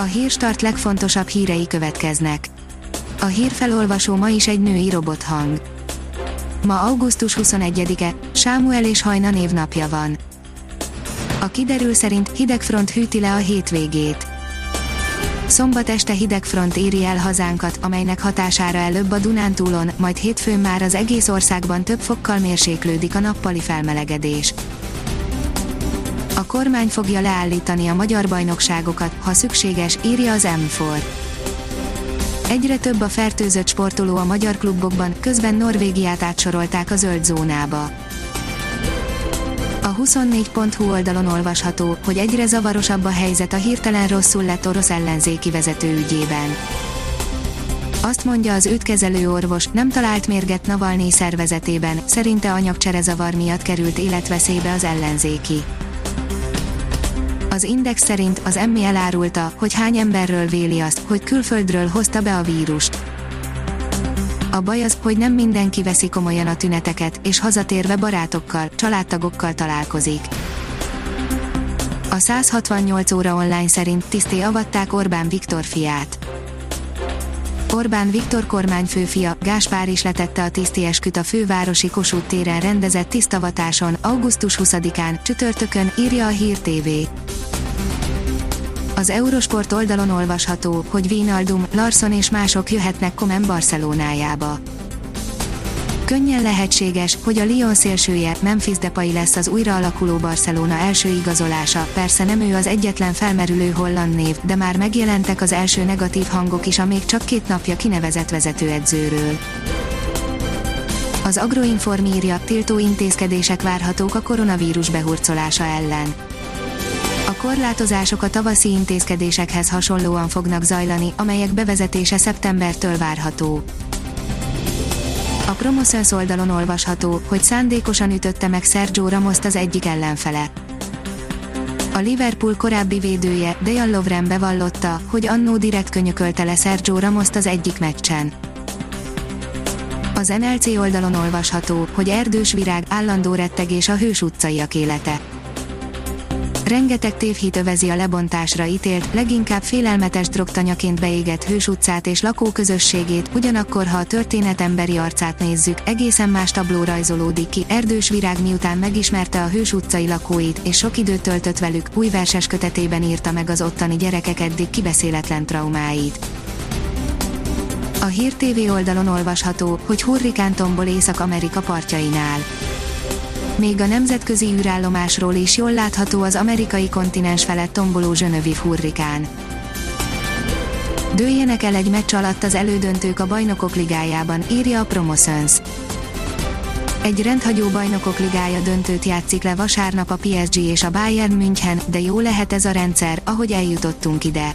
A hírstart legfontosabb hírei következnek. A hírfelolvasó ma is egy női robothang. Ma augusztus 21-e, Sámuel és Hajna névnapja van. A kiderül szerint hidegfront hűti le a hétvégét. Szombat este hidegfront éri el hazánkat, amelynek hatására előbb a Dunántúlon, majd hétfőn már az egész országban több fokkal mérséklődik a nappali felmelegedés. A kormány fogja leállítani a magyar bajnokságokat, ha szükséges, írja az M4. Egyre több a fertőzött sportoló a magyar klubokban, közben Norvégiát átsorolták a zöld zónába. A 24.hu oldalon olvasható, hogy egyre zavarosabb a helyzet a hirtelen rosszul lett orosz ellenzéki vezető ügyében. Azt mondja az őt orvos, nem talált mérget Navalnyi szervezetében, szerinte anyagcserezavar miatt került életveszélybe az ellenzéki. Az Index szerint az emmi elárulta, hogy hány emberről véli azt, hogy külföldről hozta be a vírust. A baj az, hogy nem mindenki veszi komolyan a tüneteket, és hazatérve barátokkal, családtagokkal találkozik. A 168 óra online szerint tiszté avatták Orbán Viktor fiát. Orbán Viktor kormányfőfia, Gáspár is letette a tiszti esküt a fővárosi Kossuth téren rendezett tisztavatáson, augusztus 20-án, csütörtökön, írja a Hír TV. Az Eurosport oldalon olvasható, hogy Vinaldum, Larson és mások jöhetnek Komen Barcelonájába. Könnyen lehetséges, hogy a Lyon szélsője, Memphis Depay lesz az újra alakuló Barcelona első igazolása, persze nem ő az egyetlen felmerülő holland név, de már megjelentek az első negatív hangok is a még csak két napja kinevezett vezetőedzőről. Az Agroinform írja, tiltó intézkedések várhatók a koronavírus behurcolása ellen korlátozások a tavaszi intézkedésekhez hasonlóan fognak zajlani, amelyek bevezetése szeptembertől várható. A Promoszöns oldalon olvasható, hogy szándékosan ütötte meg Sergio Ramoszt az egyik ellenfele. A Liverpool korábbi védője, Dejan Lovren bevallotta, hogy annó direkt könyökölte le Sergio Ramoszt az egyik meccsen. Az NLC oldalon olvasható, hogy erdős virág, állandó rettegés a hős utcaiak élete rengeteg tévhit övezi a lebontásra ítélt, leginkább félelmetes drogtanyaként beégett Hős utcát és lakóközösségét, ugyanakkor ha a történet emberi arcát nézzük, egészen más tabló rajzolódik ki, Erdős Virág miután megismerte a Hős utcai lakóit, és sok időt töltött velük, új verses kötetében írta meg az ottani gyerekek eddig kibeszéletlen traumáit. A Hír TV oldalon olvasható, hogy hurrikán tombol Észak-Amerika partjainál még a nemzetközi űrállomásról is jól látható az amerikai kontinens felett tomboló Zsönövi hurrikán. Dőljenek el egy meccs alatt az elődöntők a bajnokok ligájában, írja a Promoszöns. Egy rendhagyó bajnokok ligája döntőt játszik le vasárnap a PSG és a Bayern München, de jó lehet ez a rendszer, ahogy eljutottunk ide.